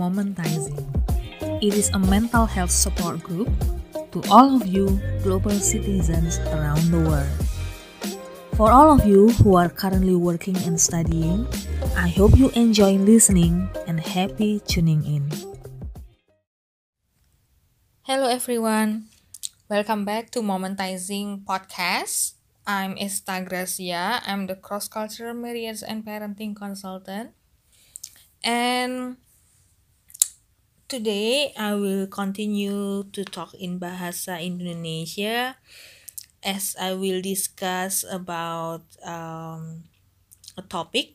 Momentizing. It is a mental health support group to all of you global citizens around the world. For all of you who are currently working and studying, I hope you enjoy listening and happy tuning in. Hello everyone. Welcome back to Momentizing Podcast. I'm Esta Gracia. I'm the cross cultural marriage and parenting consultant. And today I will continue to talk in bahasa Indonesia as I will discuss about um, a topic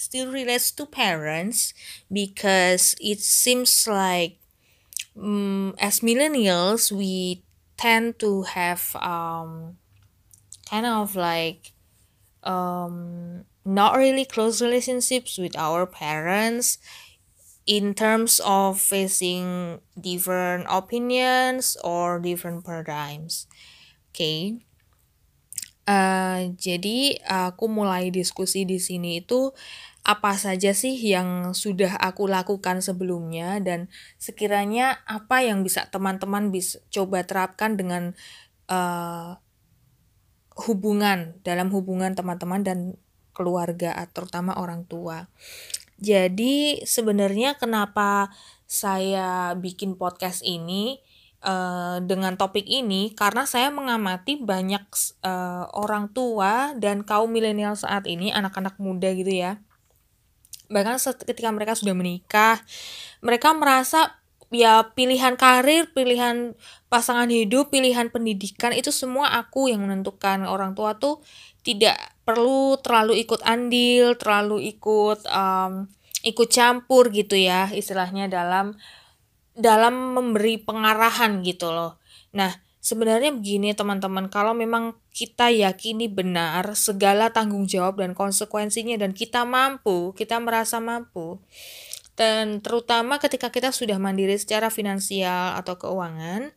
still relates to parents because it seems like um, as millennials we tend to have um, kind of like um, not really close relationships with our parents in terms of facing different opinions or different paradigms. Oke. Okay. Uh, jadi aku mulai diskusi di sini itu apa saja sih yang sudah aku lakukan sebelumnya dan sekiranya apa yang bisa teman-teman bisa coba terapkan dengan uh, hubungan dalam hubungan teman-teman dan keluarga terutama orang tua. Jadi sebenarnya kenapa saya bikin podcast ini uh, dengan topik ini karena saya mengamati banyak uh, orang tua dan kaum milenial saat ini anak-anak muda gitu ya. Bahkan ketika mereka sudah menikah, mereka merasa ya pilihan karir, pilihan pasangan hidup, pilihan pendidikan itu semua aku yang menentukan. Orang tua tuh tidak perlu terlalu ikut andil, terlalu ikut um, ikut campur gitu ya istilahnya dalam dalam memberi pengarahan gitu loh. Nah, sebenarnya begini teman-teman, kalau memang kita yakini benar segala tanggung jawab dan konsekuensinya dan kita mampu, kita merasa mampu, dan terutama ketika kita sudah mandiri secara finansial atau keuangan,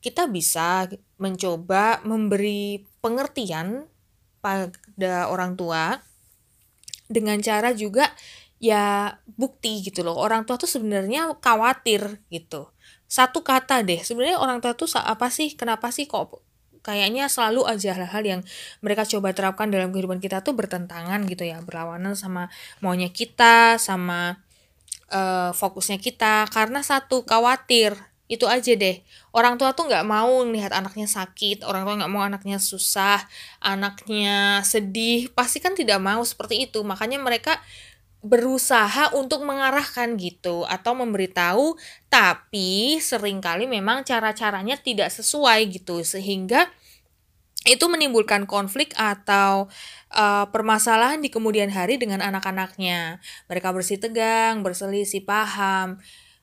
kita bisa mencoba memberi pengertian pada orang tua dengan cara juga ya bukti gitu loh. Orang tua tuh sebenarnya khawatir gitu. Satu kata deh, sebenarnya orang tua tuh apa sih? Kenapa sih kok kayaknya selalu aja hal-hal yang mereka coba terapkan dalam kehidupan kita tuh bertentangan gitu ya, berlawanan sama maunya kita, sama uh, fokusnya kita karena satu khawatir itu aja deh. Orang tua tuh nggak mau melihat anaknya sakit orang tua nggak mau anaknya susah anaknya sedih pasti kan tidak mau seperti itu. Makanya mereka berusaha untuk mengarahkan gitu atau memberitahu tapi sering kali memang cara-caranya tidak sesuai gitu. Sehingga itu menimbulkan konflik atau uh, permasalahan di kemudian hari dengan anak-anaknya. Mereka bersih tegang, berselisih paham,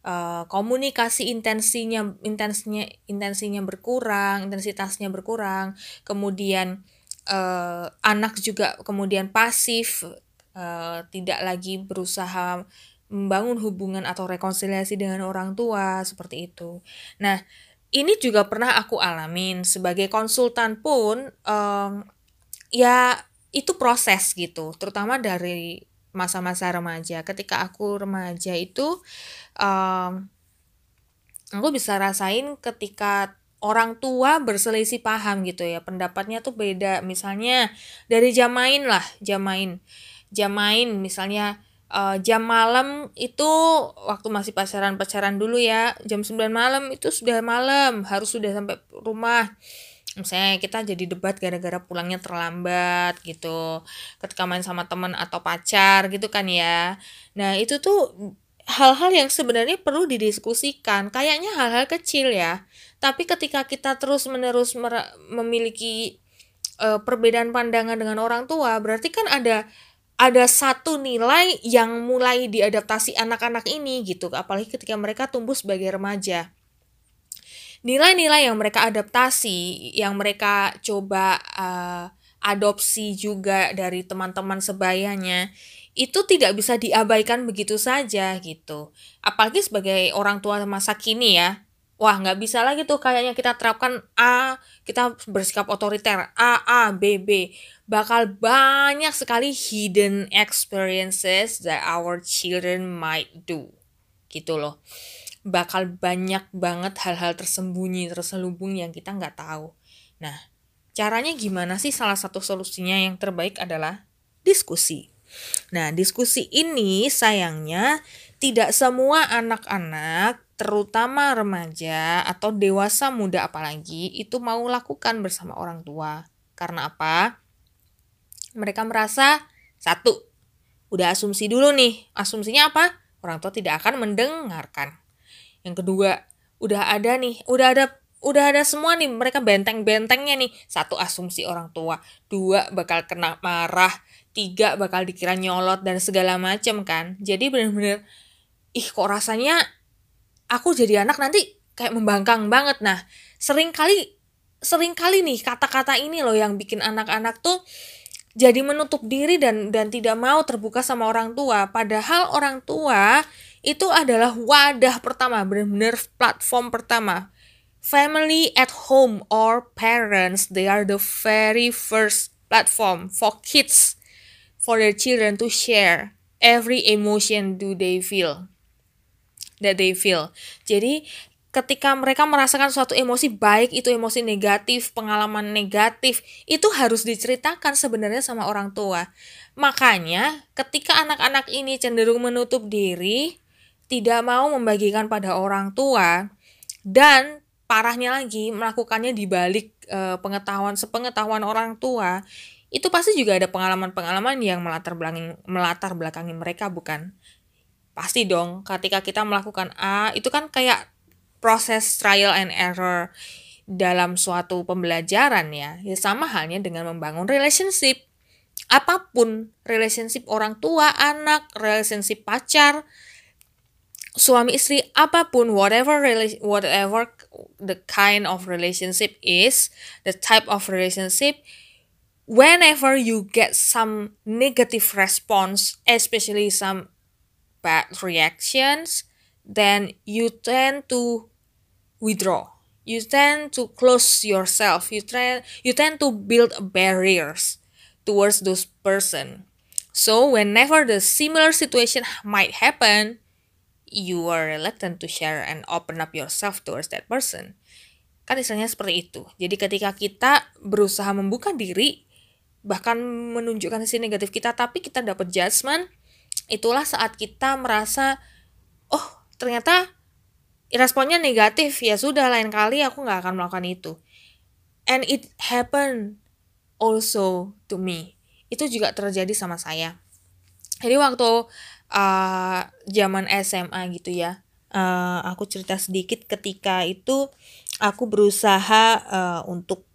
uh, komunikasi intensinya intensinya intensinya berkurang, intensitasnya berkurang. Kemudian uh, anak juga kemudian pasif, uh, tidak lagi berusaha membangun hubungan atau rekonsiliasi dengan orang tua seperti itu. Nah, ini juga pernah aku alamin sebagai konsultan pun um, ya itu proses gitu terutama dari masa-masa remaja. Ketika aku remaja itu um, aku bisa rasain ketika orang tua berselisih paham gitu ya. Pendapatnya tuh beda. Misalnya dari jam main lah jam main. Jam main misalnya uh, jam malam itu waktu masih pacaran-pacaran dulu ya. Jam 9 malam itu sudah malam harus sudah sampai rumah misalnya kita jadi debat gara-gara pulangnya terlambat gitu ketika main sama teman atau pacar gitu kan ya. Nah itu tuh hal-hal yang sebenarnya perlu didiskusikan. Kayaknya hal-hal kecil ya. Tapi ketika kita terus menerus memiliki uh, perbedaan pandangan dengan orang tua berarti kan ada ada satu nilai yang mulai diadaptasi anak-anak ini gitu. Apalagi ketika mereka tumbuh sebagai remaja nilai-nilai yang mereka adaptasi yang mereka coba uh, adopsi juga dari teman-teman sebayanya itu tidak bisa diabaikan begitu saja gitu. Apalagi sebagai orang tua masa kini ya wah nggak bisa lagi tuh kayaknya kita terapkan A kita bersikap otoriter A A B B. Bakal banyak sekali hidden experiences that our children might do gitu loh bakal banyak banget hal-hal tersembunyi terselubung yang kita nggak tahu. Nah caranya gimana sih? Salah satu solusinya yang terbaik adalah diskusi. Nah diskusi ini sayangnya tidak semua anak-anak terutama remaja atau dewasa muda apalagi itu mau lakukan bersama orang tua. Karena apa? Mereka merasa satu udah asumsi dulu nih. Asumsinya apa? Orang tua tidak akan mendengarkan yang kedua udah ada nih udah ada udah ada semua nih mereka benteng-bentengnya nih. Satu asumsi orang tua. Dua bakal kena marah. Tiga bakal dikira nyolot dan segala macem kan. Jadi bener-bener ih kok rasanya aku jadi anak nanti kayak membangkang banget. Nah sering kali sering kali nih kata-kata ini loh yang bikin anak-anak tuh jadi menutup diri dan dan tidak mau terbuka sama orang tua. Padahal orang tua itu adalah wadah pertama benar-benar platform pertama family at home or parents they are the very first platform for kids for their children to share every emotion do they feel that they feel jadi ketika mereka merasakan suatu emosi baik itu emosi negatif, pengalaman negatif, itu harus diceritakan sebenarnya sama orang tua. Makanya ketika anak-anak ini cenderung menutup diri, tidak mau membagikan pada orang tua dan parahnya lagi melakukannya di balik e, pengetahuan sepengetahuan orang tua, itu pasti juga ada pengalaman-pengalaman yang melatar belakangi melatar belakangi mereka bukan? Pasti dong, ketika kita melakukan A, itu kan kayak proses trial and error dalam suatu pembelajaran ya. Ya sama halnya dengan membangun relationship. Apa pun relationship orang tua, anak, relationship pacar, suami istri apapun whatever whatever the kind of relationship is, the type of relationship whenever you get some negative response, especially some bad reactions, then you tend to withdraw. You tend to close yourself. You try you tend to build barriers towards those person. So whenever the similar situation might happen you are reluctant to share and open up yourself towards that person. Kan istilahnya seperti itu. Jadi ketika kita berusaha membuka diri bahkan menunjukkan sisi negatif kita tapi kita dapat judgment itulah saat kita merasa oh ternyata responnya negatif. Ya sudah lain kali aku nggak akan melakukan itu. And it happen also to me. Itu juga terjadi sama saya. Jadi waktu uh, zaman SMA gitu ya. Uh, aku cerita sedikit ketika itu aku berusaha uh, untuk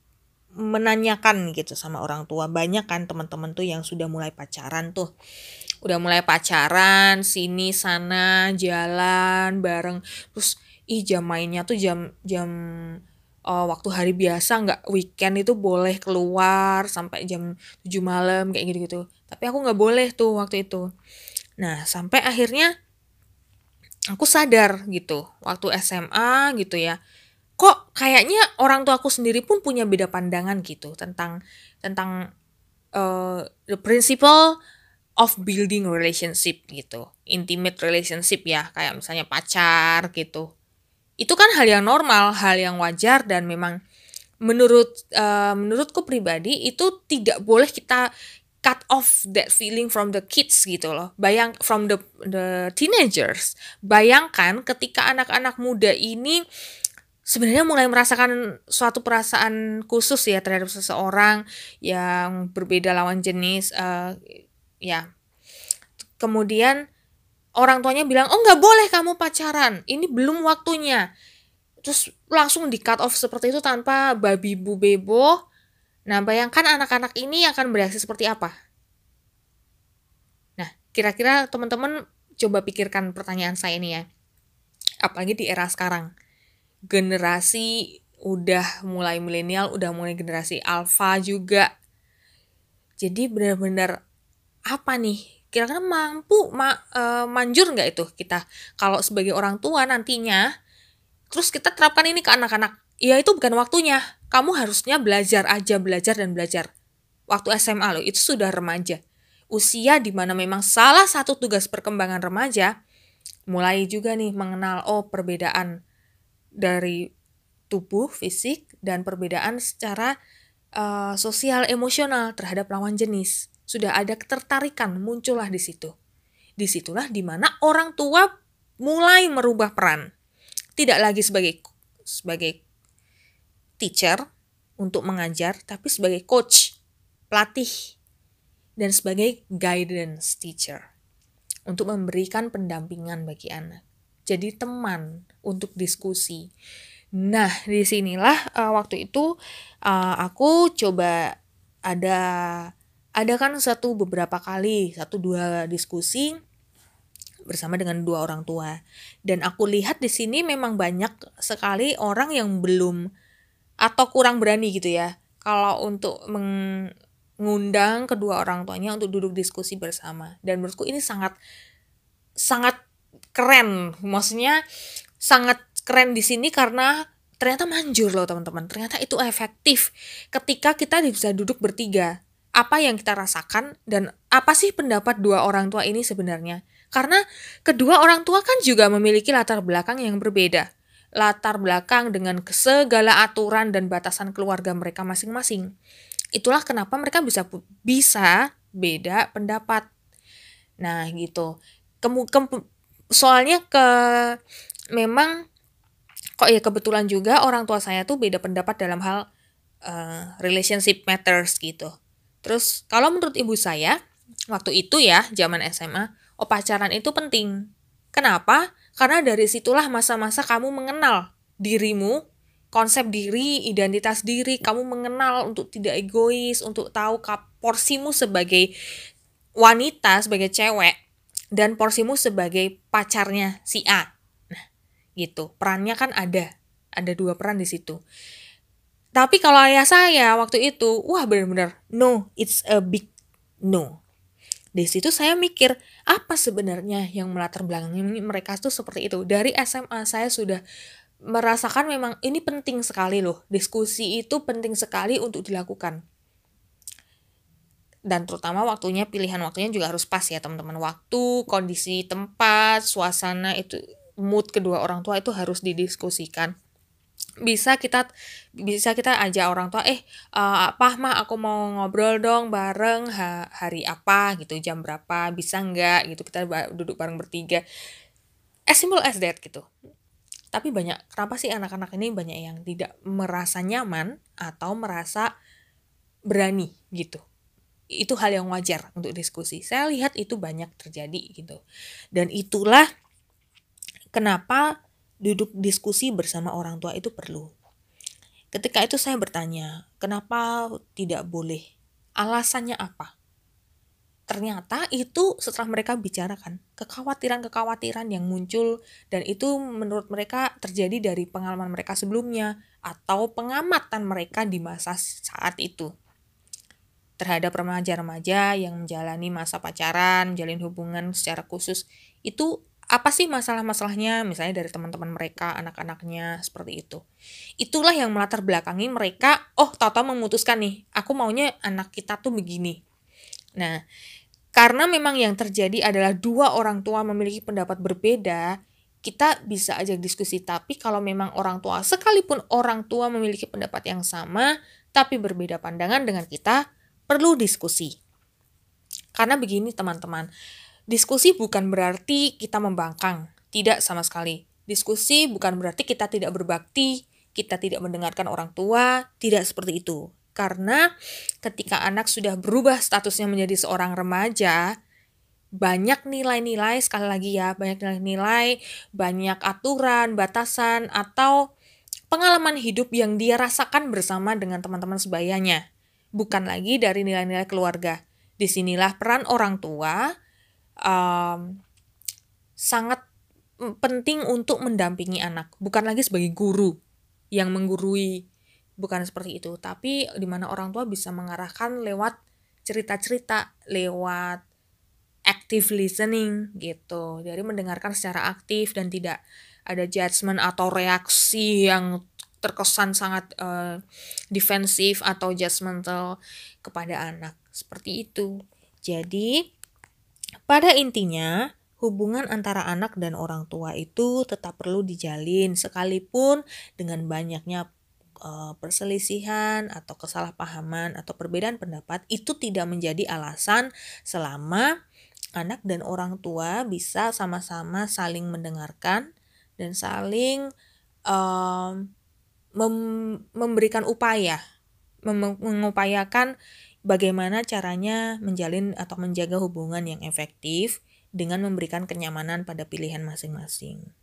menanyakan gitu sama orang tua. Banyak kan teman-teman tuh yang sudah mulai pacaran tuh. Udah mulai pacaran sini sana jalan bareng. Terus ih jam mainnya tuh jam jam uh, waktu hari biasa nggak weekend itu boleh keluar sampai jam 7 malam kayak gitu gitu tapi aku nggak boleh tuh waktu itu nah sampai akhirnya aku sadar gitu waktu SMA gitu ya kok kayaknya orang tua aku sendiri pun punya beda pandangan gitu tentang tentang uh, the principle of building relationship gitu intimate relationship ya kayak misalnya pacar gitu. Itu kan hal yang normal hal yang wajar dan memang menurut uh, menurutku pribadi itu tidak boleh kita cut off that feeling from the kids gitu loh. Bayang from the the teenagers. Bayangkan ketika anak-anak muda ini sebenarnya mulai merasakan suatu perasaan khusus ya terhadap seseorang yang berbeda lawan jenis uh, ya kemudian orang tuanya bilang oh nggak boleh kamu pacaran ini belum waktunya terus langsung di cut off seperti itu tanpa babi bu bebo nah bayangkan anak-anak ini akan bereaksi seperti apa? Nah kira-kira teman-teman coba pikirkan pertanyaan saya ini ya. Apalagi di era sekarang. Generasi udah mulai milenial udah mulai generasi alpha juga. Jadi benar-benar apa nih? Kira-kira mampu ma uh, manjur nggak itu kita? Kalau sebagai orang tua nantinya terus kita terapkan ini ke anak-anak ya itu bukan waktunya. Kamu harusnya belajar aja belajar dan belajar. Waktu SMA loh itu sudah remaja. Usia di mana memang salah satu tugas perkembangan remaja mulai juga nih mengenal oh perbedaan dari tubuh fisik dan perbedaan secara uh, sosial emosional terhadap lawan jenis. Sudah ada ketertarikan muncullah di situ. Di situlah di mana orang tua mulai merubah peran. Tidak lagi sebagai sebagai teacher untuk mengajar tapi sebagai coach pelatih dan sebagai guidance teacher untuk memberikan pendampingan bagi anak. Jadi teman untuk diskusi. Nah, di sinilah uh, waktu itu uh, aku coba ada ada kan satu beberapa kali satu dua diskusi bersama dengan dua orang tua dan aku lihat di sini memang banyak sekali orang yang belum atau kurang berani gitu ya. Kalau untuk mengundang kedua orang tuanya untuk duduk diskusi bersama. Dan menurutku ini sangat sangat keren. Maksudnya sangat keren di sini karena ternyata manjur loh teman-teman. Ternyata itu efektif ketika kita bisa duduk bertiga. Apa yang kita rasakan dan apa sih pendapat dua orang tua ini sebenarnya? Karena kedua orang tua kan juga memiliki latar belakang yang berbeda latar belakang dengan segala aturan dan batasan keluarga mereka masing-masing. Itulah kenapa mereka bisa bisa beda pendapat. Nah gitu. Kemu, ke, soalnya ke memang kok ya kebetulan juga orang tua saya tuh beda pendapat dalam hal uh, relationship matters gitu. Terus kalau menurut ibu saya waktu itu ya zaman SMA oh pacaran itu penting kenapa karena dari situlah masa-masa kamu mengenal dirimu konsep diri, identitas diri, kamu mengenal untuk tidak egois, untuk tahu porsimu sebagai wanita, sebagai cewek, dan porsimu sebagai pacarnya si A. Nah, gitu. Perannya kan ada. Ada dua peran di situ. Tapi kalau ayah saya waktu itu, wah benar-benar no, it's a big no. Di situ saya mikir, apa sebenarnya yang melatar belakangi mereka tuh seperti itu. Dari SMA saya sudah merasakan memang ini penting sekali loh. Diskusi itu penting sekali untuk dilakukan. Dan terutama waktunya, pilihan waktunya juga harus pas ya teman-teman. Waktu, kondisi tempat, suasana itu mood kedua orang tua itu harus didiskusikan bisa kita bisa kita ajak orang tua eh uh, apa mah aku mau ngobrol dong bareng ha, hari apa gitu jam berapa bisa nggak gitu kita duduk bareng bertiga as simple as that gitu tapi banyak, kenapa sih anak-anak ini banyak yang tidak merasa nyaman atau merasa berani gitu. Itu hal yang wajar untuk diskusi. Saya lihat itu banyak terjadi gitu. Dan itulah kenapa duduk diskusi bersama orang tua itu perlu. Ketika itu saya bertanya, kenapa tidak boleh? Alasannya apa? ternyata itu setelah mereka bicarakan kekhawatiran-kekhawatiran yang muncul dan itu menurut mereka terjadi dari pengalaman mereka sebelumnya atau pengamatan mereka di masa saat itu terhadap remaja-remaja yang menjalani masa pacaran, menjalin hubungan secara khusus itu apa sih masalah-masalahnya misalnya dari teman-teman mereka, anak-anaknya seperti itu. Itulah yang melatar belakangi mereka, oh tahu memutuskan nih, aku maunya anak kita tuh begini. Nah, karena memang yang terjadi adalah dua orang tua memiliki pendapat berbeda, kita bisa ajak diskusi. Tapi kalau memang orang tua, sekalipun orang tua memiliki pendapat yang sama, tapi berbeda pandangan dengan kita, perlu diskusi. Karena begini teman-teman, diskusi bukan berarti kita membangkang. Tidak sama sekali. Diskusi bukan berarti kita tidak berbakti, kita tidak mendengarkan orang tua, tidak seperti itu. Karena ketika anak sudah berubah statusnya menjadi seorang remaja, banyak nilai-nilai sekali lagi ya, banyak nilai-nilai, banyak aturan, batasan atau pengalaman hidup yang dia rasakan bersama dengan teman-teman sebayanya. Bukan lagi dari nilai-nilai keluarga. Di sinilah peran orang tua um, sangat penting untuk mendampingi anak, bukan lagi sebagai guru yang menggurui. Bukan seperti itu. Tapi di mana orang tua bisa mengarahkan lewat cerita-cerita lewat active listening gitu. Dari mendengarkan secara aktif dan tidak ada judgement atau reaksi yang terkesan sangat uh, defensif atau judgmental kepada anak. Seperti itu. Jadi pada intinya hubungan antara anak dan orang tua itu tetap perlu dijalin sekalipun dengan banyaknya uh, perselisihan atau kesalahpahaman atau perbedaan pendapat itu tidak menjadi alasan selama anak dan orang tua bisa sama-sama saling mendengarkan dan saling um, mem memberikan upaya mem mengupayakan bagaimana caranya menjalin atau menjaga hubungan yang efektif dengan memberikan kenyamanan pada pilihan masing-masing.